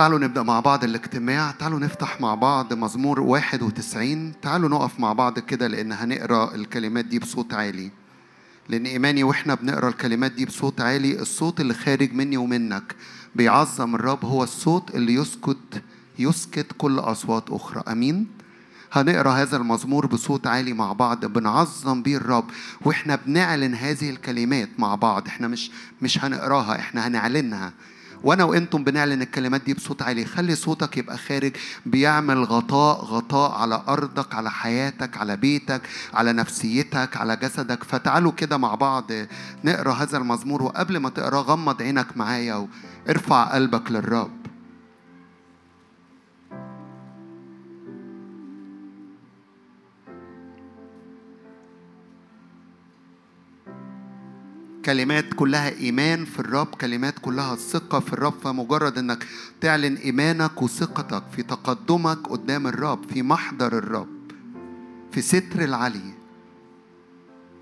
تعالوا نبدأ مع بعض الاجتماع. تعالوا نفتح مع بعض مزمور 91 تعالوا نقف مع بعض كده لأن هنقرأ الكلمات دي بصوت عالي. لأن إيماني وإحنا بنقرأ الكلمات دي بصوت عالي الصوت اللي خارج مني ومنك بيعظم الرب هو الصوت اللي يسكت يسكت كل أصوات أخرى. أمين؟ هنقرأ هذا المزمور بصوت عالي مع بعض بنعظم بيه الرب. وإحنا بنعلن هذه الكلمات مع بعض. إحنا مش مش هنقراها إحنا هنعلنها. وأنا وأنتم بنعلن الكلمات دي بصوت عالي. خلي صوتك يبقى خارج بيعمل غطاء غطاء على أرضك على حياتك على بيتك على نفسيتك على جسدك. فتعالوا كده مع بعض نقرأ هذا المزمور وقبل ما تقرأه غمض عينك معايا وارفع قلبك للرب. كلمات كلها إيمان في الرب كلمات كلها ثقة في الرب فمجرد أنك تعلن إيمانك وثقتك في تقدمك قدام الرب في محضر الرب في ستر العلي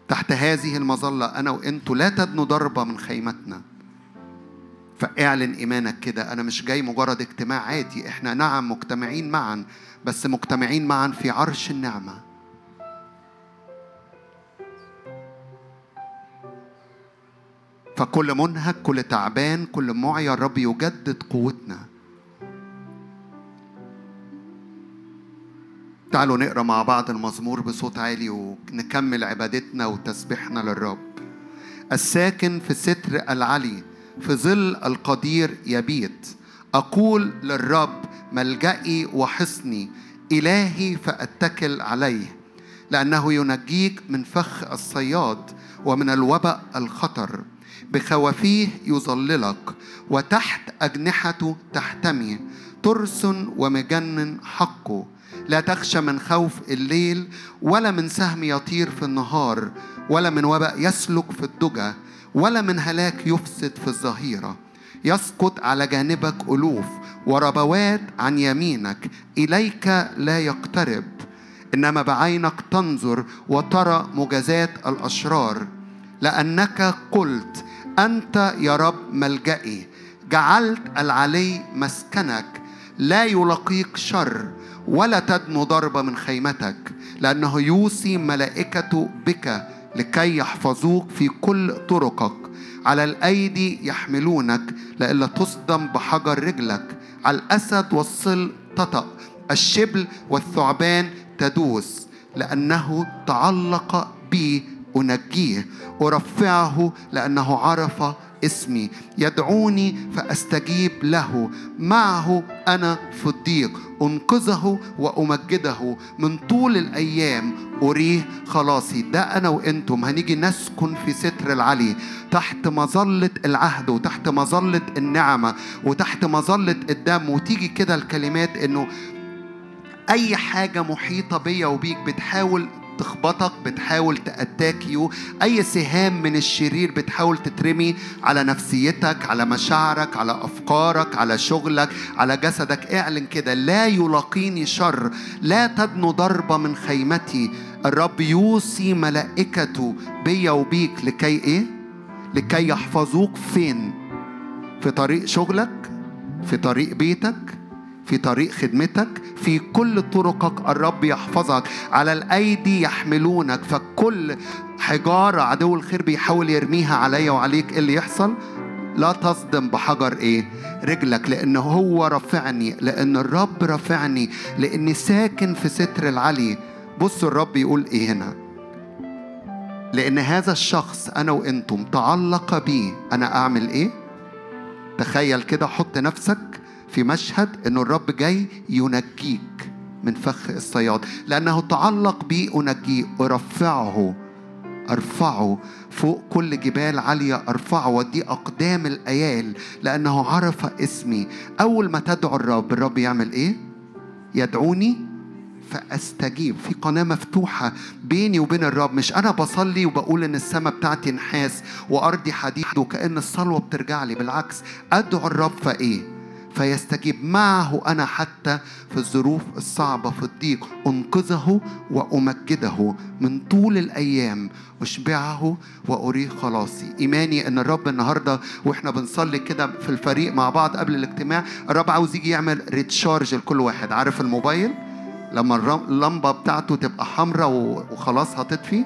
تحت هذه المظلة أنا وأنتوا لا تدنوا ضربة من خيمتنا. فاعلن إيمانك كده أنا مش جاي مجرد اجتماع عادي إحنا نعم مجتمعين معا بس مجتمعين معا في عرش النعمة. فكل منهك كل تعبان كل معيا الرب يجدد قوتنا. تعالوا نقرأ مع بعض المزمور بصوت عالي ونكمل عبادتنا وتسبيحنا للرب. الساكن في ستر العلي في ظل القدير يبيت. أقول للرب ملجئي وحصني. إلهي فأتكل عليه. لأنه ينجيك من فخ الصياد ومن الوبأ الخطر. بخوافيه يظللك وتحت أجنحته تحتمي ترس ومجن حقه لا تخشى من خوف الليل ولا من سهم يطير في النهار ولا من وباء يسلك في الدجى ولا من هلاك يفسد في الظهيرة. يسقط على جانبك ألوف وربوات عن يمينك إليك لا يقترب. إنما بعينك تنظر وترى مجازات الأشرار. لأنك قلت أنت يا رب ملجئي. جعلت العلي مسكنك. لا يلاقيك شر ولا تدنو ضربة من خيمتك لأنه يوصي ملائكته بك لكي يحفظوك في كل طرقك. على الأيدي يحملونك لئلا تصدم بحجر رجلك. على الأسد والصل تطأ. الشبل والثعبان تدوس لأنه تعلق بي أنجيه أرفعه لأنه عرف اسمي. يدعوني فأستجيب له. معه أنا في الضيق أنقذه وأمجده. من طول الأيام أريه. خلاصي ده أنا وإنتم. هنيجي نسكن في ستر العلي. تحت مظلة العهد وتحت مظلة النعمة وتحت مظلة الدم. وتيجي كده الكلمات إنه أي حاجة محيطة بيا وبيك بتحاول تخبطك بتحاول تأتاك يو. أي سهام من الشرير بتحاول تترمي على نفسيتك على مشاعرك على أفكارك على شغلك على جسدك. اعلن كده لا يلاقيني شر لا تدنو ضربة من خيمتي. الرب يوصي ملائكته بيا وبيك. لكي إيه؟ لكي يحفظوك فين؟ في طريق شغلك؟ في طريق بيتك؟ في طريق خدمتك في كل طرقك الرب يحفظك. على الأيدي يحملونك فكل حجارة عدو الخير بيحاول يرميها عليا وعليك. إيه اللي يحصل؟ لا تصدم بحجر إيه؟ رجلك لأن هو رفعني لأن الرب رفعني لأني ساكن في ستر العلي. بصوا الرب يقول إيه هنا؟ لأن هذا الشخص أنا وأنتم تعلق بي أنا أعمل إيه؟ تخيل كده حط نفسك في مشهد إنه الرب جاي ينجيك من فخ الصياد لأنه تعلق بي انجيه أرفعه أرفعه فوق كل جبال عالية أرفعه ودي أقدام الآيال لأنه عرف اسمي. أول ما تدعو الرب الرب يعمل إيه؟ يدعوني فأستجيب. في قناة مفتوحة بيني وبين الرب مش أنا بصلي وبقول إن السماء بتاعتي نحاس وأرضي حديد وكأن الصلوة بترجع لي بالعكس أدعو الرب فإيه؟ فيستجيب معه أنا حتى في الظروف الصعبة في الضيق. أنقذه وأمجده من طول الأيام أشبعه وأريه خلاصي. إيماني أن الرب النهاردة وإحنا بنصلي كده في الفريق مع بعض قبل الاجتماع الرب عاوز يجي يعمل ريتشارج لكل واحد. عارف الموبايل؟ لما اللمبة بتاعته تبقى حمراء وخلاص هتطفي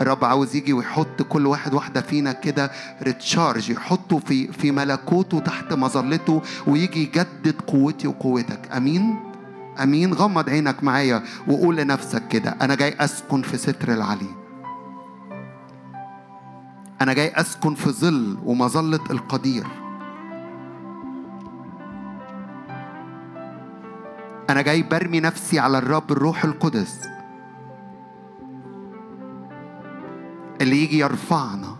الرب عاوز يجي ويحط كل واحد واحدة فينا كده ريتشارج يحطه في في ملكوته تحت مظلته ويجي يجدد قوتي وقوتك. أمين؟ أمين؟ غمض عينك معايا وقول لنفسك كده أنا جاي أسكن في ستر العلي. أنا جاي أسكن في ظل ومظلة القدير. أنا جاي برمي نفسي على الرب الروح القدس. اللي يجي يرفعنا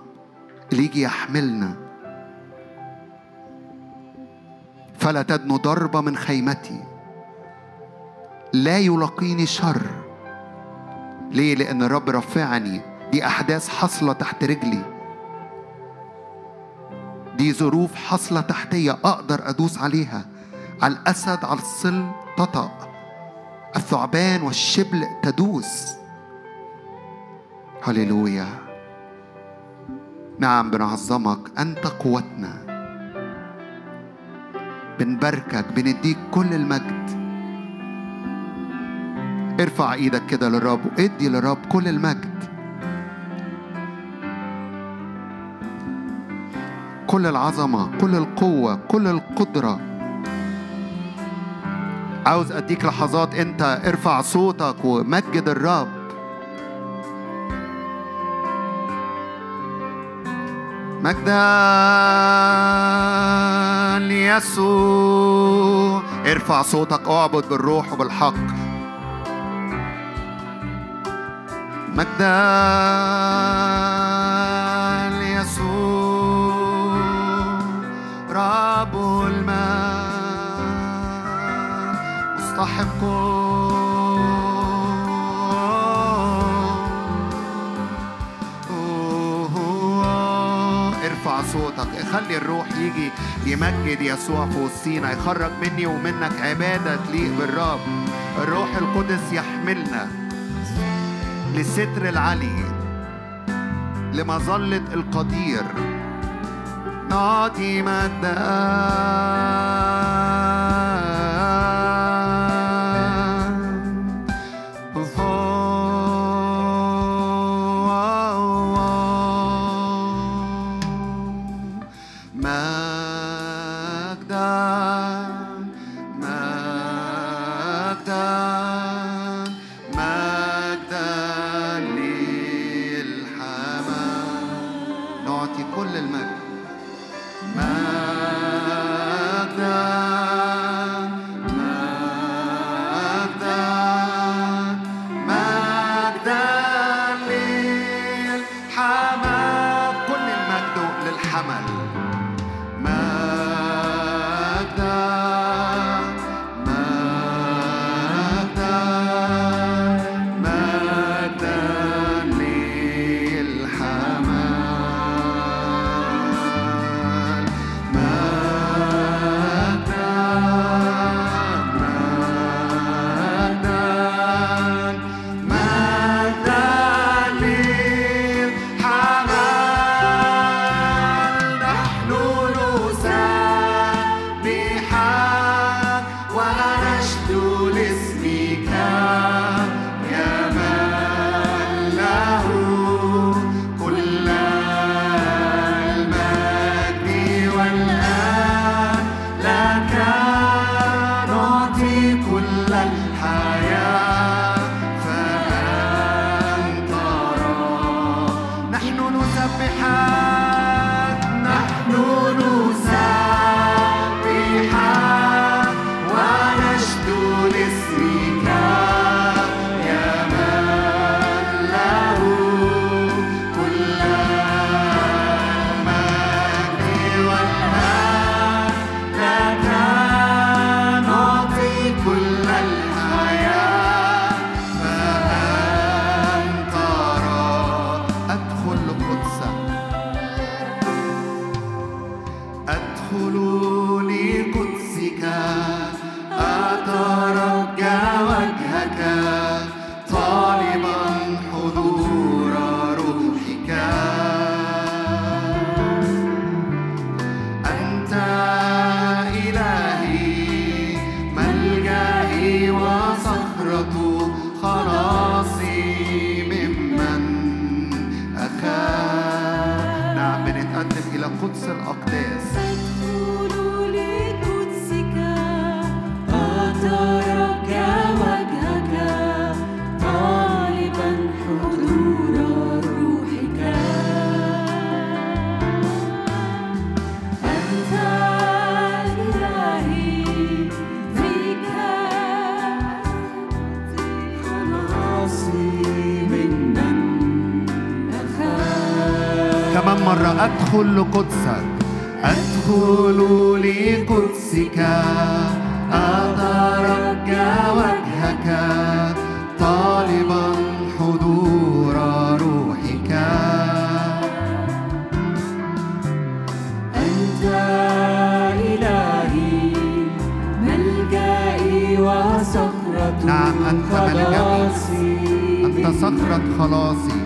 اللي يجي يحملنا. فلا تدنو ضربة من خيمتي. لا يلاقيني شر. ليه؟ لأن الرب رفعني. دي أحداث حصلة تحت رجلي. دي ظروف حصلة تحتية أقدر أدوس عليها. على الأسد على الصل تطأ. الثعبان والشبل تدوس. هللويا. نعم بنعظمك. أنت قوتنا. بنباركك بنديك كل المجد. ارفع إيدك كده للرب وادي للرب كل المجد. كل العظمة كل القوة كل القدرة. عاوز أديك لحظات أنت ارفع صوتك ومجد الرب. مجدا ليسوع. ارفع صوتك اعبد بالروح وبالحق. مجدا ليسوع. رب الماء مستحق. خلي الروح يجي يمجد يسوع في وسطينا يخرج مني ومنك عبادة تليق بالرب. الروح القدس يحملنا لستر العلي لمظلة القدير. نعطي llaman مرة أدخل لقدسك أدخل لقدسك. أترجى وجهك طالبا حضور روحك. أنت إلهي ملجأي وصخرة نعم أنت ملجأي أنت صخرة خلاصي.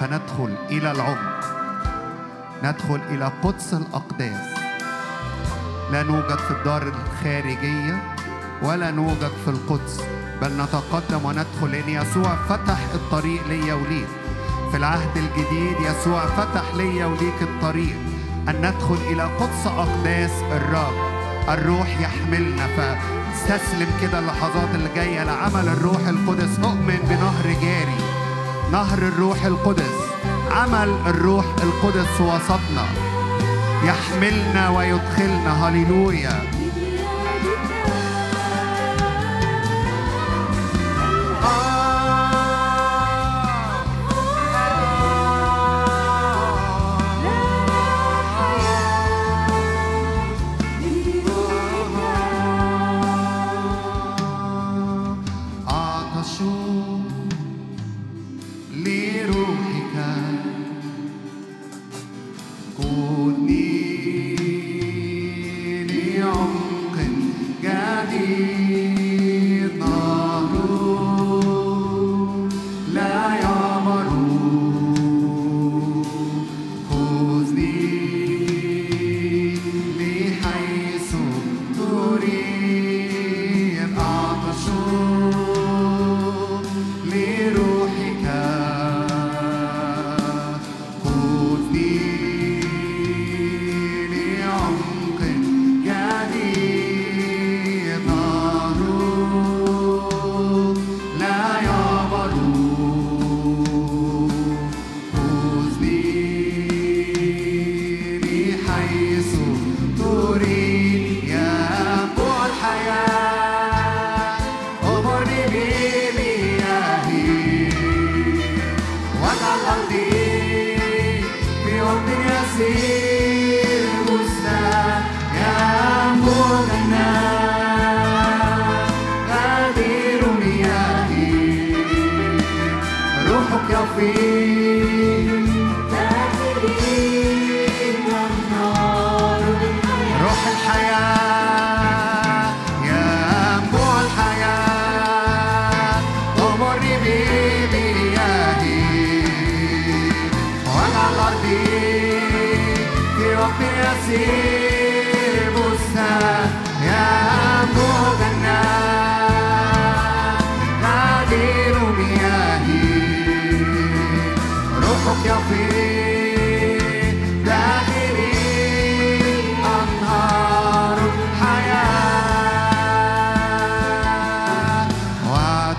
فندخل إلى العمق. ندخل إلى قدس الأقداس. لا نوجد في الدار الخارجية ولا نوجد في القدس بل نتقدم وندخل لأن يسوع فتح الطريق ليا وليك في العهد الجديد يسوع فتح ليا وليك الطريق أن ندخل إلى قدس أقداس الرب. الروح يحملنا فاستسلم كده اللحظات اللي جاية لعمل الروح القدس. أؤمن بنهر جاري. نهر الروح القدس عمل الروح القدس وسطنا يحملنا ويدخلنا هللويا.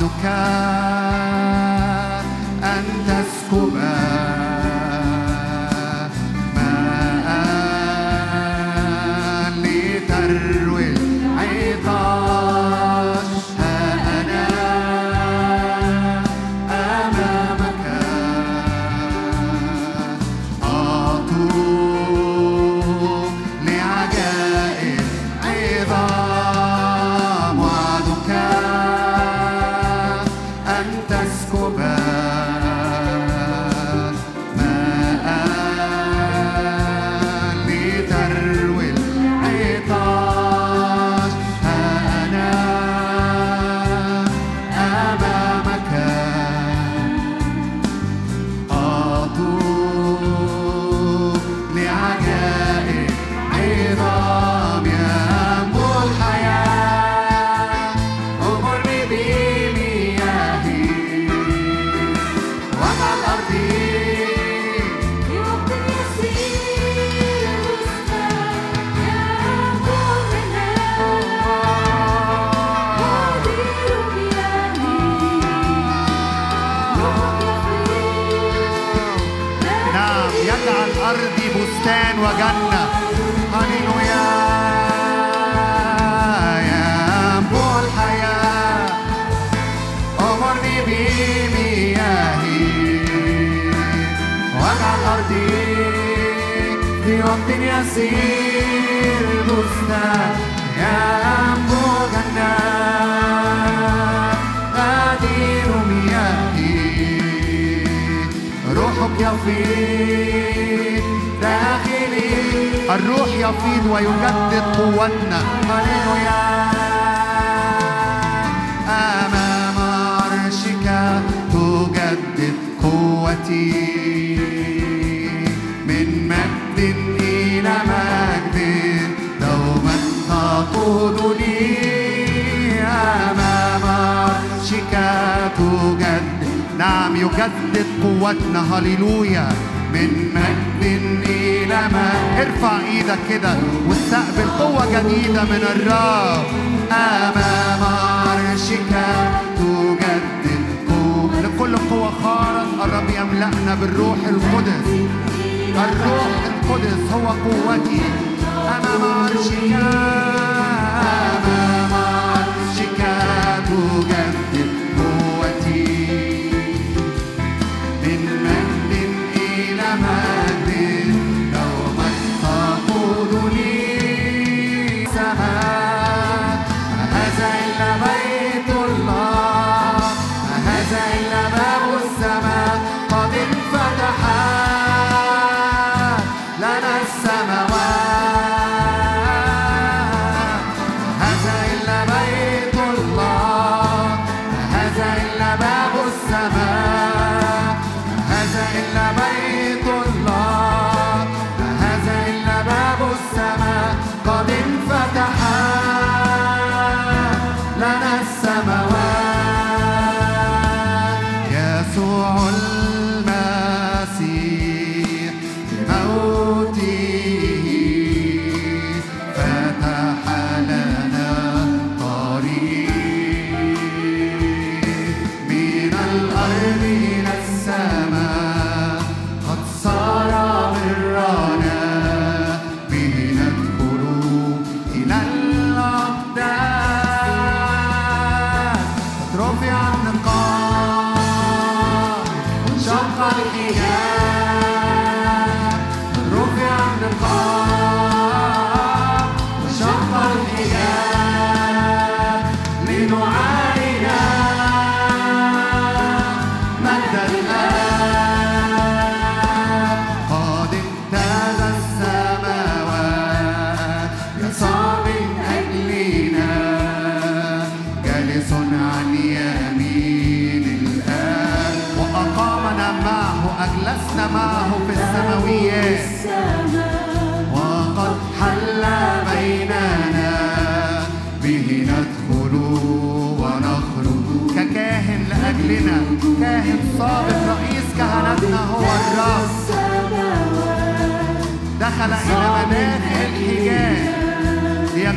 وعدك أن وقت يسير يا جنات غدير مياهي. روحك يفيض داخلي. الروح يفيض ويجدد قوتنا. هللويا أمام عرشك تجدد قوتي. نعم يجدد قوتنا. هللويا. من مجد إلى مجد. ارفع إيدك كده واستقبل قوة جديدة من الرب. أمام عرشك تجدد قوة. لكل قوة خارق الرب يملأنا بالروح القدس. الروح القدس هو قوتي أمام عرشك أمام عرشك تجدد قوتي. من مجد إلى مجد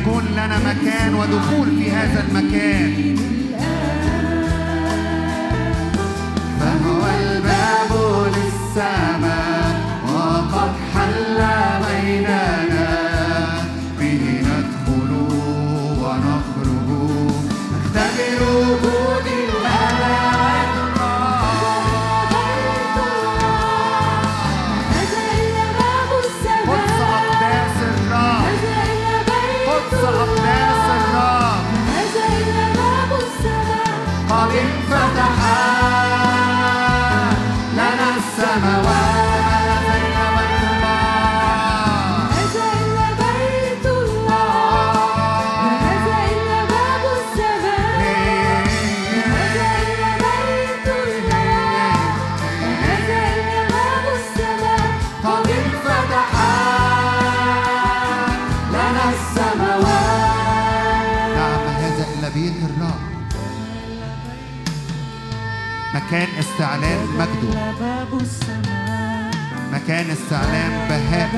ليكون لنا مكان ودخول في هذا المكان. استعلان مجده. مكان استعلان بهائه.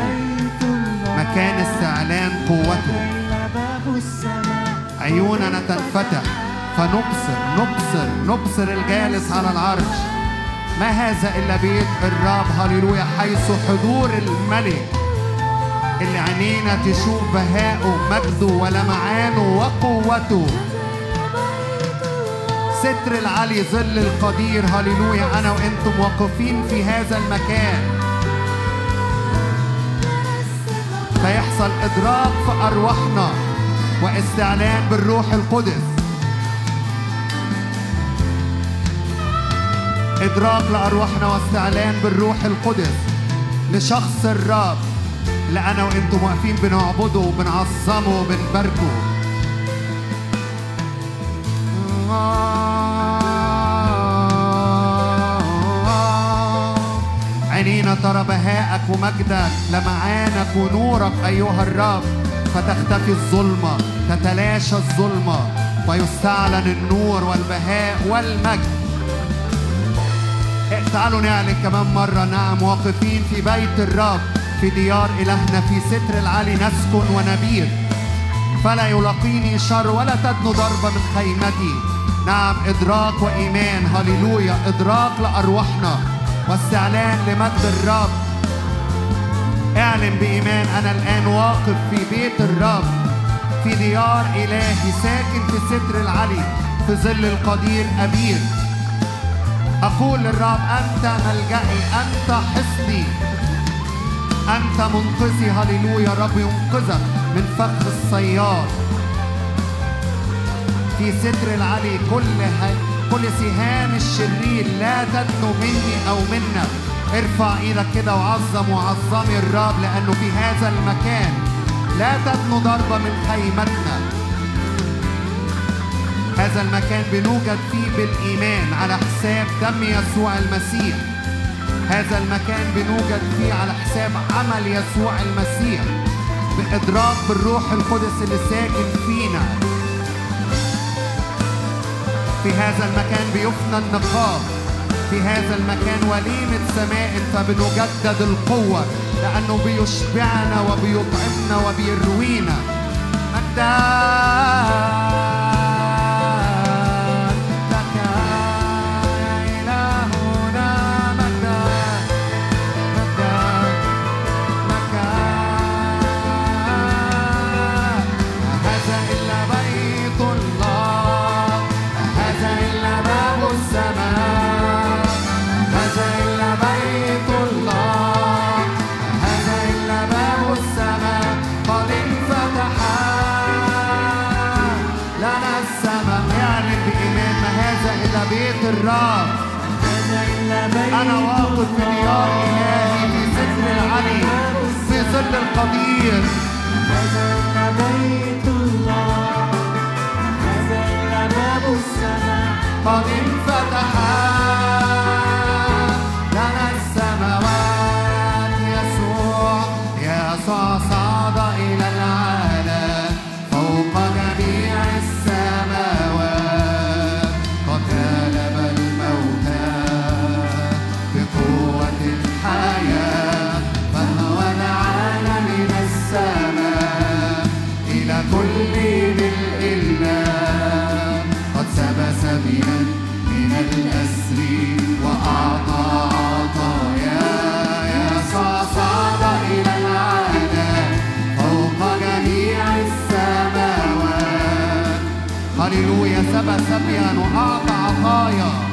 مكان استعلان قوته. عيوننا تنفتح. فنبصر نبصر نبصر الجالس على العرش. ما هذا إلا بيت الرب؟ هللويا. حيث حضور الملك. اللي عينينا تشوف بهائه مجده ولمعانه وقوته. ستر العلي ظل القدير. هللويا أنا وأنتم واقفين في هذا المكان. فيحصل إدراك في أرواحنا واستعلان بالروح القدس. إدراك لأرواحنا واستعلان بالروح القدس. لشخص الرب اللي أنا وأنتم واقفين بنعبده وبنعظمه وبنباركه عينينا ترى بهائك ومجدك لمعانك ونورك أيها الرب. فتختفي الظلمة تتلاشى الظلمة. ويستعلن النور والبهاء والمجد. تعالوا نعلن كمان مرة. نعم واقفين في بيت الرب. في ديار إلهنا في ستر العلي نسكن ونبيت فلا يلاقيني شر ولا تدنو ضربة من خيمتي. نعم إدراك وإيمان. هللويا. إدراك لأرواحنا. واستعلان لمجد الرب. اعلن بإيمان. أنا الآن واقف في بيت الرب. في ديار إلهي ساكن في ستر العلي. في ظل القدير أبير. أقول للرب أنت ملجئي أنت حصني. أنت منقذي. هللويا. رب ينقذك من فخ الصياد في ستر العلي كل. كل سهام الشرير لا تدنو مني أو منك ارفع إيدك كده وعظم وعظمي الرب لأنه في هذا المكان لا تدنو ضربة من خيمتنا. هذا المكان بنوجد فيه بالإيمان على حساب دم يسوع المسيح. هذا المكان بنوجد فيه على حساب عمل يسوع المسيح. بإدراك بالروح القدس اللي ساكن فينا. في هذا المكان بيفنى النقاء في هذا المكان وليمة سماء فبنجدد القوة لأنه بيشبعنا وبيطعمنا وبيروينا. مجدان ظل القدير قد انفتح هللويا سبى سبيا وأعطى عطايا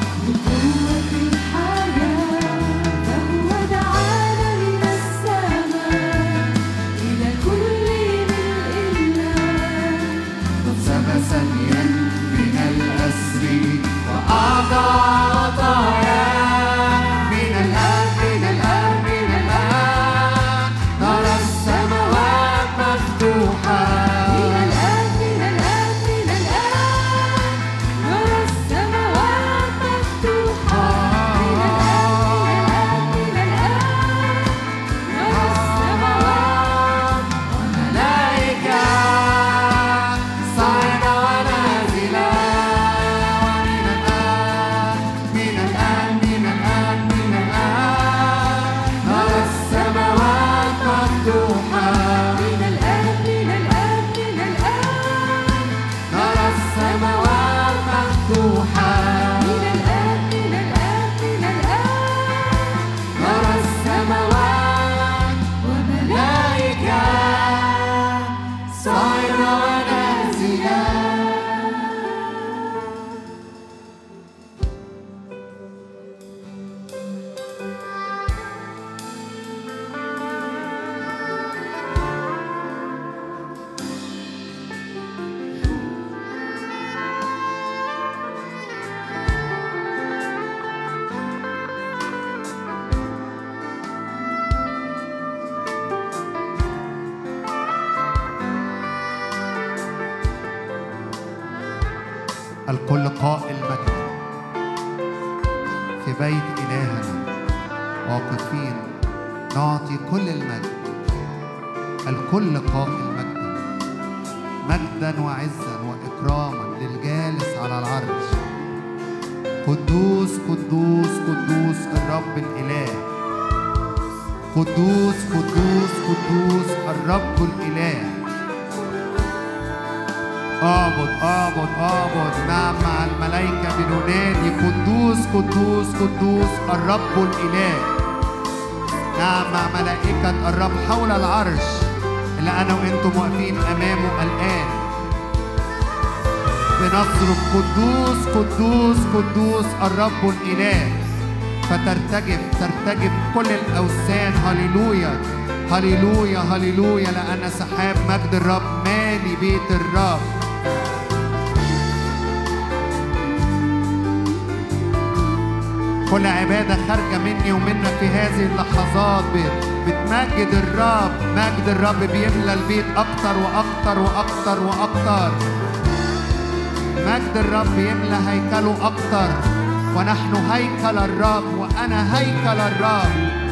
قدوس قدوس الرب الإله. نعم مع ملائكة الرب حول العرش. اللي أنا وأنتم واقفين أمامه الآن. بنصرخ قدوس قدوس قدوس الرب الإله. فترتجف ترتجف كل الأوثان. هللويا هللويا هللويا. لأن سحاب مجد الرب مالي بيت الرب. كل عبادة خارجة مني ومنك في هذه اللحظات. بت- بتمجد الرب. مجد الرب بيملى البيت أكتر وأكتر وأكتر وأكتر. مجد الرب يملى هيكله أكتر. ونحن هيكل الرب وأنا هيكل الرب.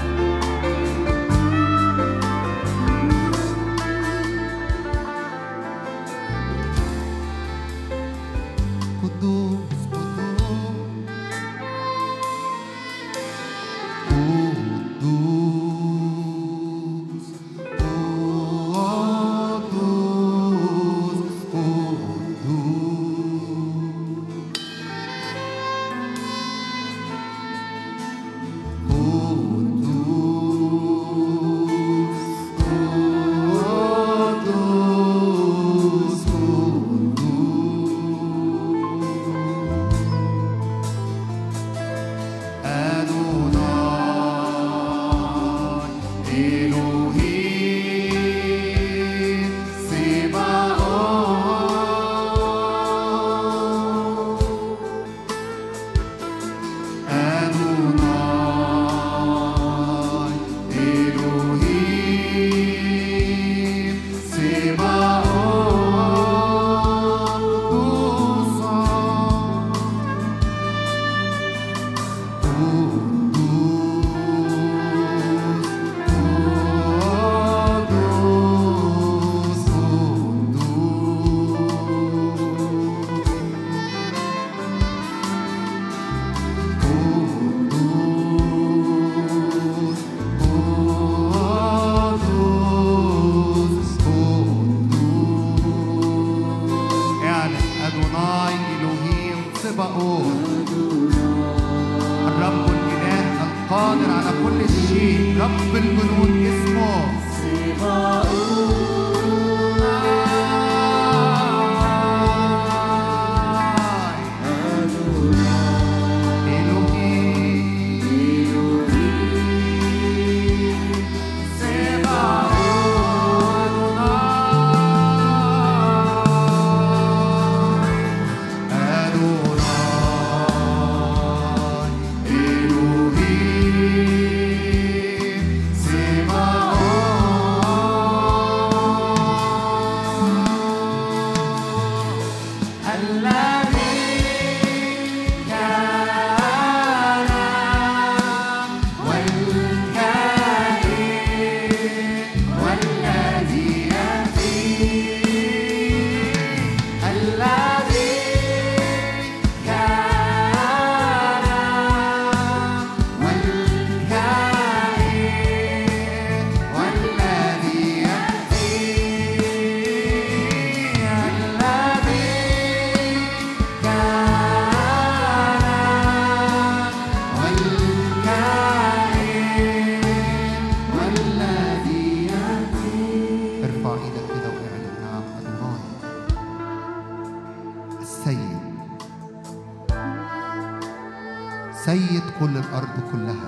سيد كل الأرض كلها.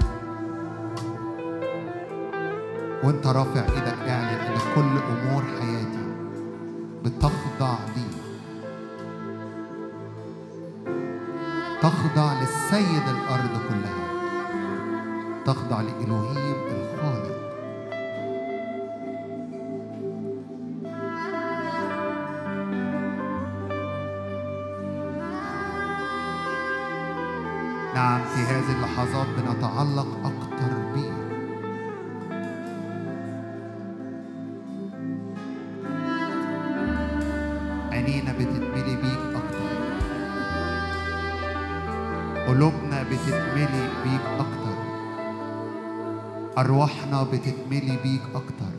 وانت رافع إيدك اعلن إن كل أمور حياتي بتخضع لي. تخضع للسيد الأرض كلها. تخضع لالوهيم الخالق هذه اللحظات بنتعلق أكتر بيه عينينا بتتملي بيك أكتر. قلوبنا بتتملي بيك أكتر. أرواحنا بتتملي بيك أكتر.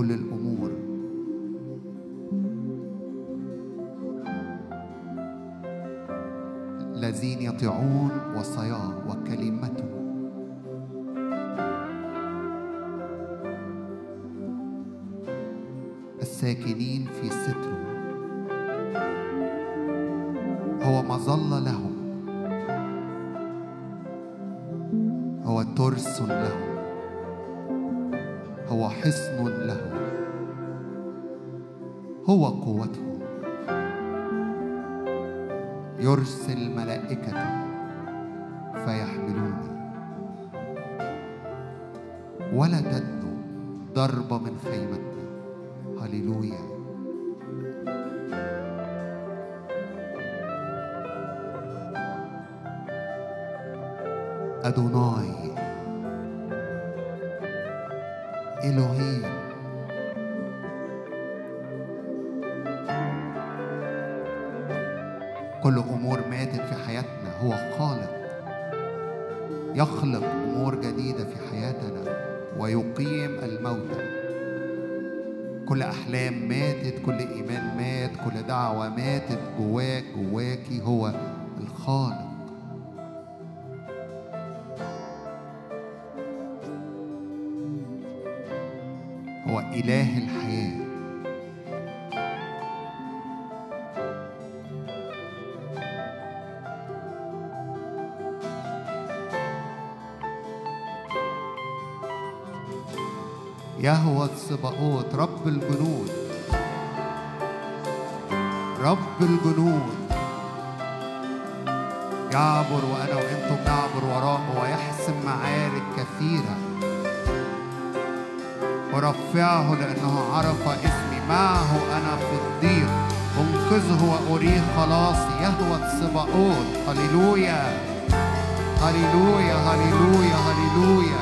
كل الأمور. الذين يطيعون وصاياه وكلمته. الساكنين في ستره هو مظلة لهم. هو ترس لهم. هو حصن لهم هو قوتهم يرسل ملائكته فيحملوني. ولا تدنو ضربة من خيمتنا هللويا. أدوناي. يهوى الصباؤوت رب الجنود. رب الجنود. يعبر وأنا وأنتم نعبر وراءه ويحسم معارك كثيرة. ورفعه لأنه عرف اسمي. معه أنا في الضيق. أنقذه وأريه. خلاصي يهوى الصباؤوت هللويا. هللويا هللويا هللويا.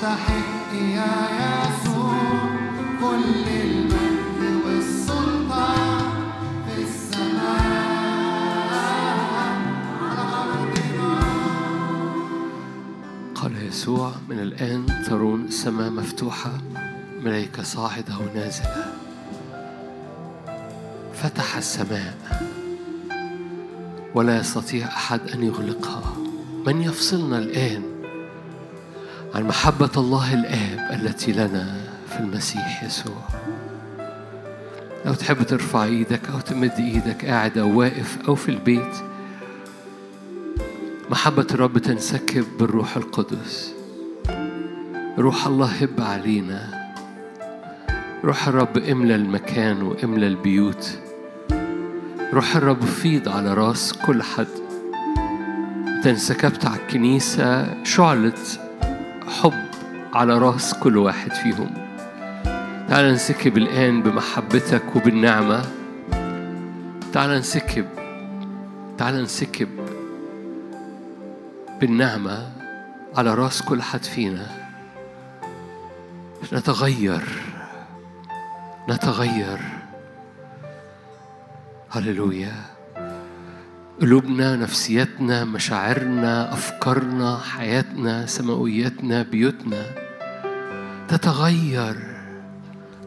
مستحق يا يسوع. كل المجد في السماء. على أرضنا قال يسوع من الآن ترون السماء مفتوحة ملائكة صاعدة ونازلة. فتح السماء. ولا يستطيع أحد أن يغلقها. من يفصلنا الآن عن محبة الله الآب التي لنا في المسيح يسوع. لو تحب ترفع إيدك أو تمد إيدك قاعد أو واقف أو في البيت محبة الرب تنسكب بالروح القدس. روح الله هب علينا. روح الرب املى المكان واملى البيوت. روح الرب فيض على راس كل حد. انت انسكبت على الكنيسة شعلة حب على راس كل واحد فيهم. تعال ننسكب الآن بمحبتك وبالنعمة. تعال ننسكب تعال ننسكب بالنعمة على راس كل حد فينا. نتغير نتغير. هللويا. قلوبنا نفسيتنا مشاعرنا أفكارنا حياتنا سماوياتنا بيوتنا تتغير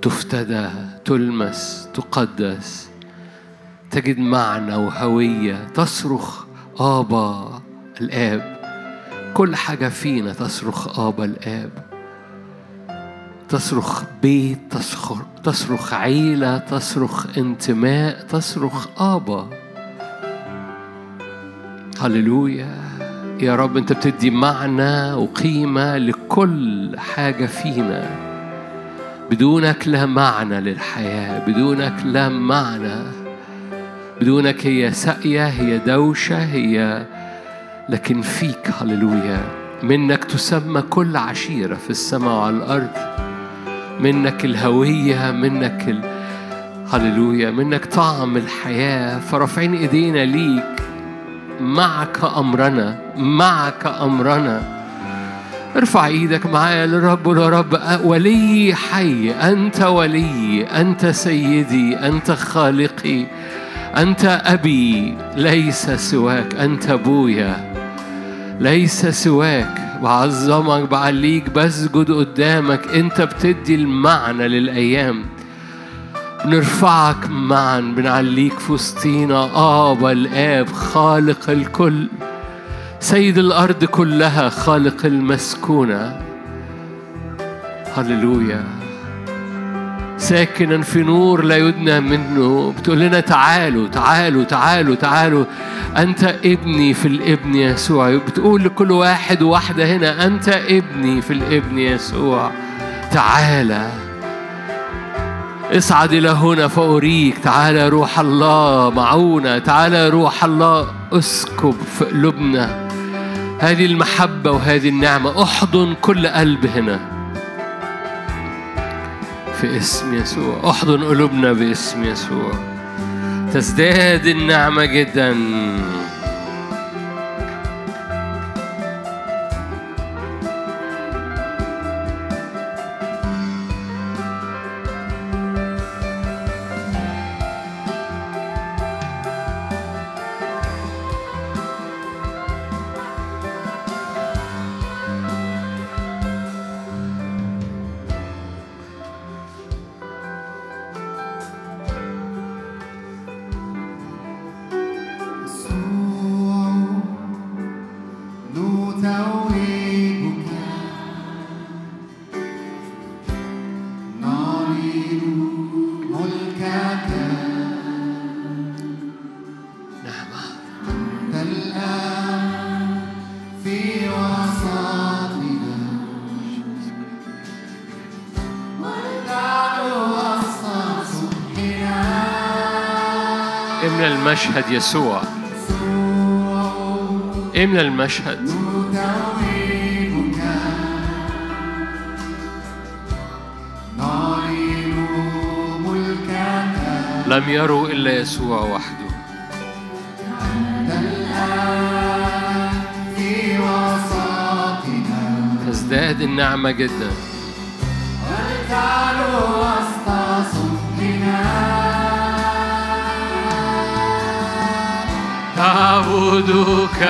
تفتدى تلمس تقدس تجد معنى وهوية تصرخ آبا الآب. كل حاجة فينا تصرخ آبا الآب. تصرخ بيت تصرخ, تصرخ عيلة تصرخ انتماء تصرخ آبا. هللويا. يا رب انت بتدي معنى وقيمة لكل حاجة فينا. بدونك لا معنى للحياة بدونك لا معنى. بدونك هي ساقية هي دوشة هي لكن فيك هللويا. منك تسمى كل عشيرة في السماء وعلى الأرض منك الهوية منك ال... هللويا. منك طعم الحياة. فرافعين إيدينا ليك. معك أمرنا معك أمرنا. ارفع إيدك معايا للرب يا رب ولي حي أنت ولي أنت سيدي أنت خالقي أنت أبي ليس سواك أنت أبويا ليس سواك. بعظمك بعليك بسجد قدامك أنت بتدي المعنى للأيام. نرفعك معا بنعليك في وسطينا آبا الآب خالق الكل. سيد الأرض كلها خالق المسكونة هللويا. ساكنا في نور لا يدنى منه. بتقول لنا تعالوا تعالوا تعالوا تعالوا. أنت ابني في الابن يسوع. بتقول لكل واحد وواحدة هنا أنت ابني في الابن يسوع. تعالى اصعد إلى هنا فأريك. تعالى يا روح الله معونا. تعالى يا روح الله اسكب في قلوبنا هذه المحبة وهذه النعمة. أحضن كل قلب هنا في اسم يسوع. أحضن قلوبنا باسم يسوع. تزداد النعمة جدا. المشهد يسوع. إملى المشهد. لم يروا إلا يسوع وحده. تزداد النعمة جدا. والتعلو وسط صبحنا تعبدك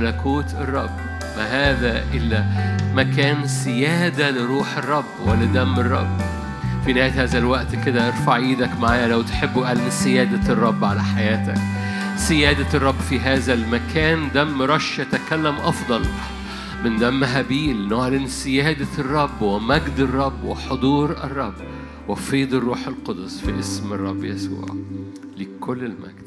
ملكوت الرب. ما هذا إلا مكان سيادة لروح الرب ولدم الرب. في نهاية هذا الوقت كده ارفع إيدك معايا لو تحبوا اعلن سيادة الرب على حياتك. سيادة الرب في هذا المكان دم رش يتكلم أفضل من دم هابيل. نعلن سيادة الرب ومجد الرب وحضور الرب وفيض الروح القدس في اسم الرب يسوع لكل المجد.